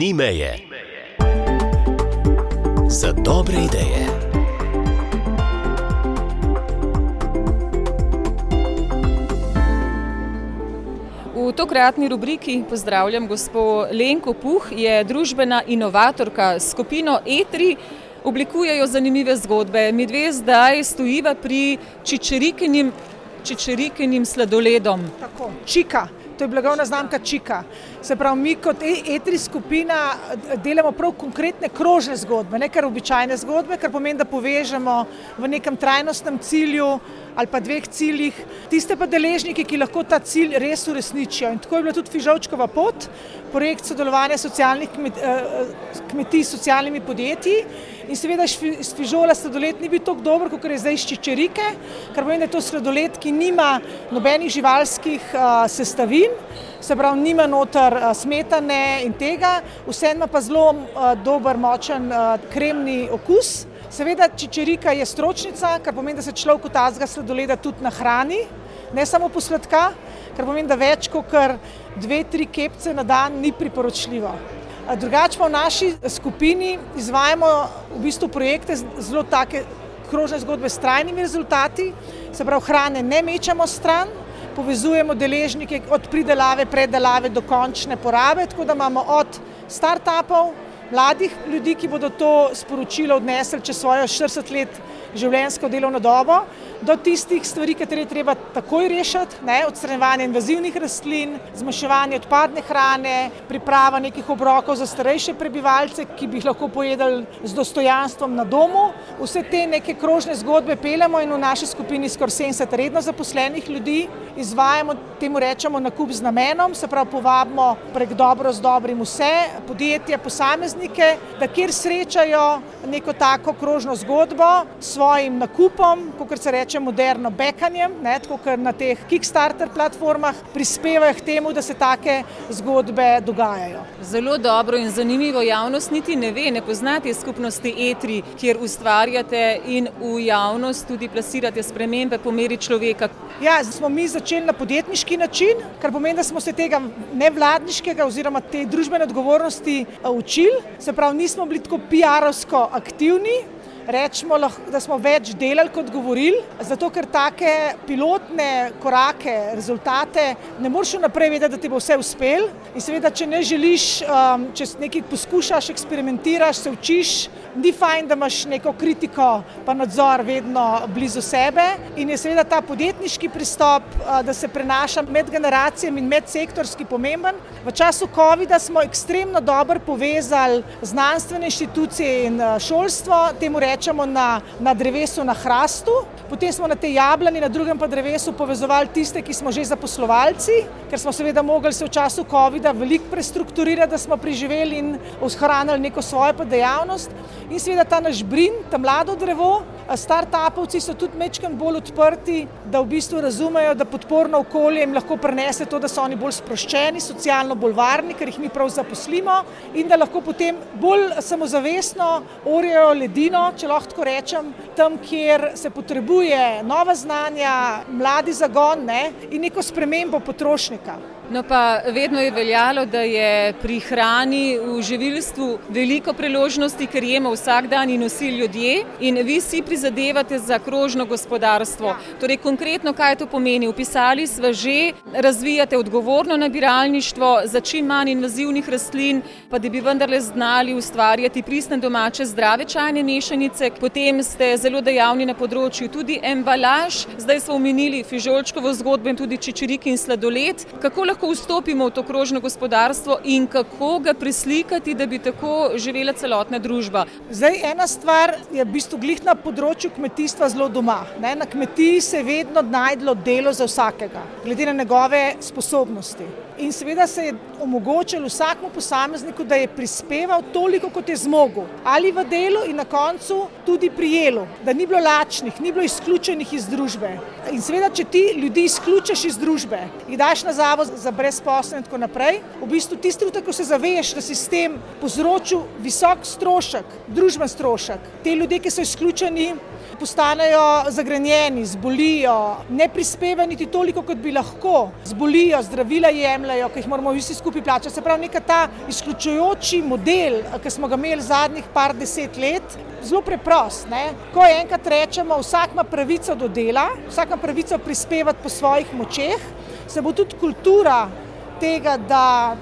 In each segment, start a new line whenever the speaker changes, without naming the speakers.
ni meje. Za dobre ideje.
V tokratni rubriki pozdravljam gospo Lenko Puh, je družbena inovatorka s skupino E3. Oblikujejo zanimive zgodbe. Mi dve zdaj stojiva pri čičerikinim, čičerikinim sladoledom.
Tako, čika. To je blagovna znamka Čika. Se pravi, mi kot E3 skupina delamo prav konkretne krožne zgodbe, ne kar običajne zgodbe, kar pomeni, da povežemo v nekem trajnostnem cilju ali pa dveh ciljih tiste pa deležnike, ki lahko ta cilj res uresničijo. In tako je bila tudi Fižovčkova pot, projekt sodelovanja socialnih kmetij s socialnimi podjetji. In seveda iz fižola sladoled ni bil tako dober, kot je zdaj iz čičerike, kar pomeni, da je to sladoled, ki nima nobenih živalskih sestavin, se pravi, nima noter smetane in tega, vseeno pa zelo dober, močen kremni okus. Seveda čičerika je stročnica, kar pomeni, da se človek od takega sladoleda tudi nahrani, ne samo posladka, kar pomeni, da več kot dve, tri kepce na dan ni priporočljivo. Drugače pa v naši skupini izvajamo v bistvu projekte zelo take krožne zgodbe s trajnimi rezultati, se pravi, hrane ne mečemo stran, povezujemo deležnike od pridelave, predelave do končne porabe, tako da imamo od startupov, mladih ljudi, ki bodo to sporočilo odnesli čez svojo štirideset let življenjsko delovno dobo, do tistih stvari, katere je treba takoj rešiti, ne, odstranjevanje invazivnih rastlin, zmanjševanje odpadne hrane, priprava nekih obrokov za starejše prebivalce, ki bi jih lahko pojedli z dostojanstvom na domu. Vse te neke krožne zgodbe peljemo in v naši skupini skoraj sedemdeset redno zaposlenih ljudi izvajamo, temu rečemo nakup z namenom, se pravi, povabimo prek Dobro z dobrim vse podjetja, posameznike, da kjer srečajo neko tako krožno zgodbo s svojim nakupom, kakor se reče moderno, bekanjem, ne, tako kot na teh Kickstarter platformah, prispevajo k temu, da se take zgodbe dogajajo.
Zelo dobro in zanimivo, javnost niti ne ve, ne pozna te skupnosti E3, kjer ustvarjate in v javnost tudi plasirate spremembe po meri človeka.
Ja, smo mi začeli na podjetniški način, kar pomeni, da smo se tega nevladniškega oziroma te družbene odgovornosti učili, se pravi, nismo bili tako piarovsko aktivni, recimo da smo več delali kot govorili, zato ker take pilotne korake, rezultate ne moreš vnaprej vedeti, da ti bo vse uspelo, in seveda, če ne želiš, če nekaj poskušaš, eksperimentiraš, se učiš, ni fajn, da imaš neko kritiko pa nadzor vedno blizu sebe, in je seveda ta podjetniški pristop, da se prenaša med generacijami in medsektorski, pomemben. V času covida smo ekstremno dobro povezali znanstvene inštitucije in šolstvo, temu rečemo na, na drevesu na hrastu, potem smo na tej jablani, na drugem pa drevesu povezovali tiste, ki smo že zaposlovalci, ker smo seveda mogli se v času covida veliko prestrukturirati, da smo preživeli in ohranili neko svojo dejavnost. In seveda ta naš brin, ta mlado drevo, startupovci so tudi majčkeno bolj odprti, da v bistvu razumejo, da podporno okolje jim lahko prinese to, da so oni bolj sproščeni, socialno bolj varni, ker jih mi prav zaposlimo, in da lahko potem bolj samozavestno orjejo ledino, če lahko tako rečem, tam, kjer se potrebuje nova znanja, mladi zagon, ne, in neko spremembo potrošnika.
No, pa vedno je veljalo, da je pri hrani v živilstvu veliko priložnosti, ker jemo vsak dan in vsi ljudje, in vi si prizadevate za krožno gospodarstvo. Torej konkretno, kaj to pomeni? Opisali sva že, razvijate odgovorno nabiralništvo za čim manj invazivnih rastlin, pa da bi vendarle znali ustvarjati pristne domače zdrave čajne mešanice, potem ste zelo dejavni na področju tudi embalaž, zdaj sva omenili Fižolčkovo zgodbo in tudi čičerike in sladoled. Kako lahko vstopimo v to krožno gospodarstvo in kako ga preslikati, da bi tako živela celotna družba?
Zdaj ena stvar je v bistvu glih na področju kmetijstva zelo doma, ne, na kmetiji se je vedno našlo delo za vsakega, glede na njegove sposobnosti. In seveda se je omogočilo vsakemu posamezniku, da je prispeval toliko, kot je zmogel, ali v delu in na koncu tudi pri jelu, da ni bilo lačnih, ni bilo izključenih iz družbe. In seveda, če ti ljudi izključiš iz družbe, jih daš na zavod za brezposelne in tako naprej, v bistvu tisti trenutek, ko se zaveš, da si s tem povzročil visok strošek, družbeni strošek, ti ljudje, ki so izključeni, postanejo zagrenjeni, zbolijo, ne prispevajo niti toliko, kot bi lahko, zbolijo, zdravila jemljajo, ki jih moramo vsi skupaj plačati. Se pravi, neka ta izključujoči model, ki smo ga imeli zadnjih par deset let, zelo preprost. Ne? Ko enkrat rečemo, vsak ima pravico do dela, vsak ima pravico prispevati po svojih močeh, se bo tudi kultura tega, da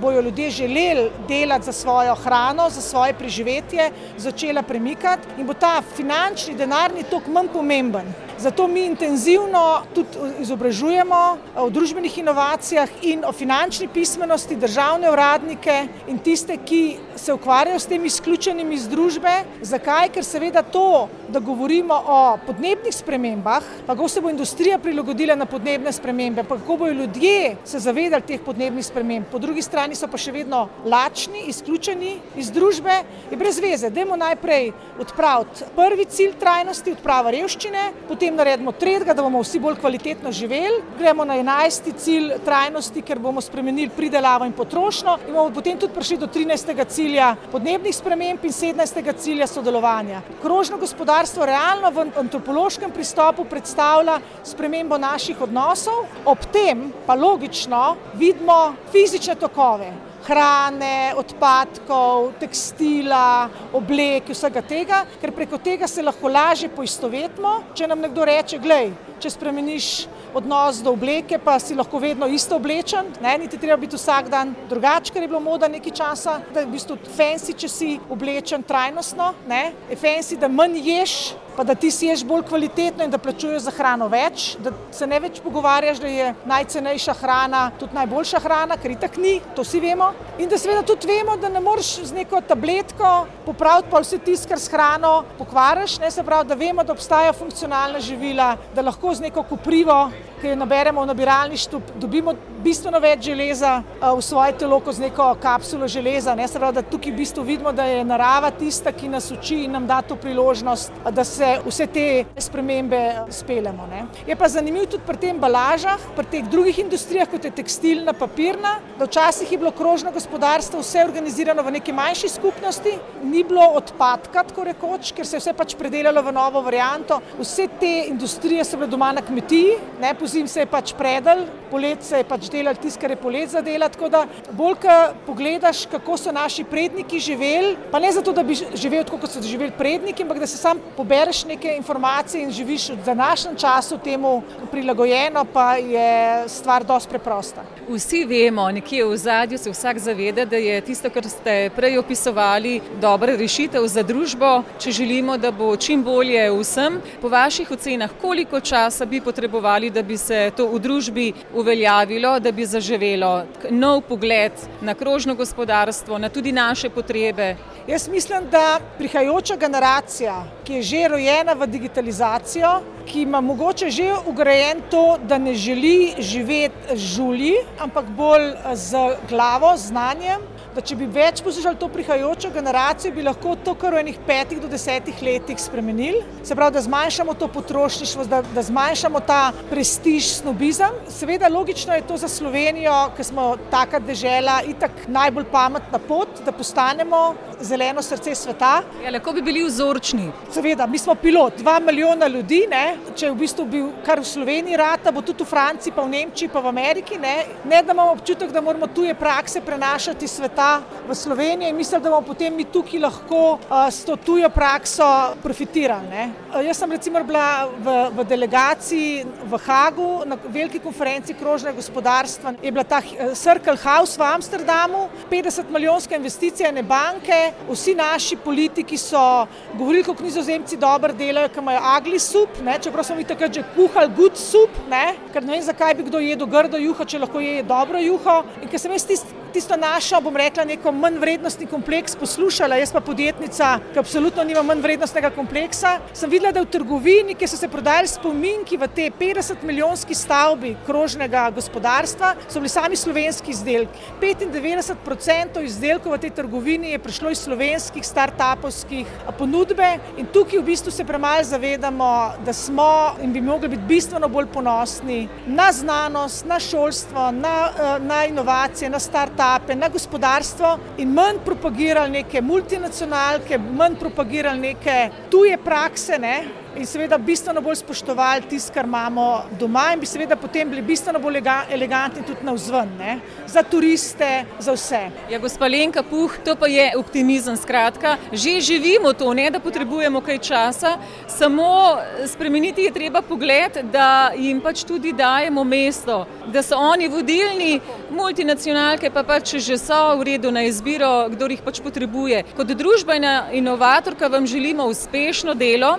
bojo ljudje želeli delati za svojo hrano, za svoje preživetje, začela premikati in bo ta finančni, denarni tok manj pomemben. Zato mi intenzivno tudi izobražujemo o družbenih inovacijah in o finančni pismenosti državne uradnike in tiste, ki se ukvarjajo s temi izključenimi iz družbe. Zakaj? Ker seveda to, da govorimo o podnebnih spremembah, kako se bo industrija prilagodila na podnebne spremembe, pa kako bojo ljudje se zavedali teh podnebnih sprememb, po drugi strani so pa še vedno lačni, izključeni iz družbe, je brez veze. Dajmo najprej odpraviti prvi cilj trajnosti, odprava revščine, potem potem naredimo tretjega, da bomo vsi bolj kvalitetno živeli, gremo na enajsti cilj trajnosti, ker bomo spremenili pridelavo in potrošnjo. In bomo potem tudi prišli do trinajstega cilja podnebnih sprememb in sedemnajstega cilja sodelovanja. Krožno gospodarstvo realno v antropološkem pristopu predstavlja spremembo naših odnosov, ob tem pa logično vidimo fizične tokove hrane, odpadkov, tekstila, oblek, vsega tega, ker preko tega se lahko lažje poistovetimo. Če nam nekdo reče, gledaj, če spremeniš odnos do obleke, pa si lahko vedno isto oblečen, ne, niti treba biti vsak dan drugačen, ker je bilo moda nekaj časa, da je v bistvu fancy, če si oblečen trajnostno, ne, je fancy, da manj ješ, pa da ti sješ bolj kvalitetno in da plačuješ za hrano več, da se ne več pogovarjaš, da je najcenejša hrana tudi najboljša hrana, ker itak ni, to vsi vemo. In da seveda tudi vemo, da ne moreš z neko tabletko popraviti pa vse tisto, kar s hrano pokvariš, ne se pravi, da vemo, da obstajajo funkcionalna živila, da lahko z neko koprivo ki jo naberemo v nabiralništvu, dobimo bistveno več železa v svoje telo, kot z neko kapsulo železa. Ne? Pravi, da tukaj v bistvu vidimo, da je narava tista, ki nas uči in nam da to priložnost, da se vse te spremembe speljemo. Ne? Je pa zanimivo tudi pri tem balažah, pri teh drugih industrijah, kot je tekstilna, papirna, da včasih je bilo krožno gospodarstvo vse organizirano v neki manjši skupnosti, ni bilo odpadka, tako rekoč, ker se je vse pač predelalo v novo varianto. Vse te industrije so bile doma na kmetiji, ne, zim se je pač predal, polet se je pač delal tisto, kar je polet za delati. Tako da bolj, ko pogledaš, kako so naši predniki živeli, pa ne zato, da bi živel tako, kot so živeli predniki, ampak da se sam pobereš neke informacije in živiš v današnjem času temu prilagojeno, pa je stvar dosti preprosta.
Vsi vemo, nekje v zadju se vsak zaveda, da je tisto, kar ste prej opisovali, dobra rešitev za družbo, če želimo, da bo čim bolje vsem. Po vaših ocenah, koliko časa bi potrebovali, da bi se to v družbi uveljavilo, da bi zaživelo nov pogled na krožno gospodarstvo, na tudi naše potrebe.
Jaz mislim, da prihajajoča generacija, ki je že rojena v digitalizacijo, ki ima mogoče že ugrajen to, da ne želi živeti žulji, ampak bolj z glavo, z znanjem, da če bi več poslušali to prihajajočo generacijo, bi lahko to kar v enih petih do desetih letih spremenili. Se pravi, da zmanjšamo to potrošništvo, da, da zmanjšamo ta prestiž, snobizem. Seveda, logično je to za Slovenijo, ker smo taka država, itak najbolj pametna pot, da postanemo zeleno srce sveta.
Ja, lahko bi bili vzorčni.
Seveda, mi smo pilot, dva milijona ljudi, ne? če v bistvu bi kar v Sloveniji rata, bo tudi v Franciji, pa v Nemčiji, pa v Ameriki. Ne, ne da imamo občutek, da moramo tuje prakse prenašati sveta sveta v Slovenijo in mislim, da bomo potem mi tukaj lahko s to tujo prakso profitirali. Ne. Jaz sem recimo bila v, v delegaciji v Hagu na veliki konferenci krožnega gospodarstva. Je bila ta Circle House v Amsterdamu, 50 milijonska investicija ene banke, vsi naši politiki so govorili, kako nizozemci dobro delajo, ker imajo agli sup, ne, čeprav smo mi takrat že kuhali good sup, ne, ker ne vem, zakaj bi kdo jedel grdo juho, če lahko je dobro juho. In ker sem jaz tisti tisto našo, bom rekla, neko manj vrednostni kompleks poslušala, jaz pa podjetnica, ki absolutno nima manj vrednostnega kompleksa, sem videla, da v trgovini, ki so se prodajali spominki v te 50 milijonski stavbi krožnega gospodarstva, so bili sami slovenski izdelki. 95% izdelkov v tej trgovini je prišlo iz slovenskih start-upovskih ponudbe in tukaj v bistvu se premalo zavedamo, da smo in bi mogli biti bistveno bolj ponosni na znanost, na šolstvo, na, eh, na inovacije, na start-up startupe, na gospodarstvo in manj propagirali neke multinacionalke, manj propagirali neke tuje prakse, ne? In seveda bistveno bolj spoštovali tisto, kar imamo doma, in bi seveda potem bili bistveno bolj elegantni tudi na vzven, ne? za turiste, za vse.
Ja, gospa Lenka Puh, to pa je optimizem. Skratka, že živimo to, ne da potrebujemo kaj časa, samo spremeniti je treba pogled, da jim pač tudi dajemo mesto, da so oni vodilni, multinacionalke pa pač že so v redu na izbiro, kdo jih pač potrebuje. Kot družbena inovatorka vam želimo uspešno delo.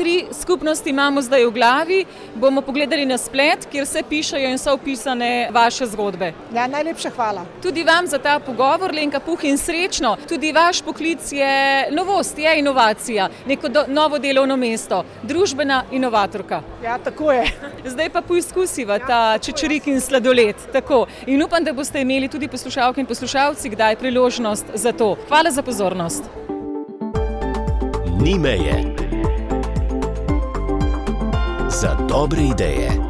E3 skupnosti imamo zdaj v glavi, bomo pogledali na splet, kjer se pišajo in so opisane vaše zgodbe.
Ja, najlepša hvala.
Tudi vam za ta pogovor, Lenka Puh, in srečno. Tudi vaš poklic je novost, je inovacija, neko do, novo delovno mesto, družbena inovatorka.
Ja, tako je.
Zdaj pa poizkusiva ta čečerik in sladoled. Tako. In upam, da boste imeli tudi poslušalke in poslušalci kdaj priložnost za to. Hvala za pozornost.
Ni meje. Za dobre ideje.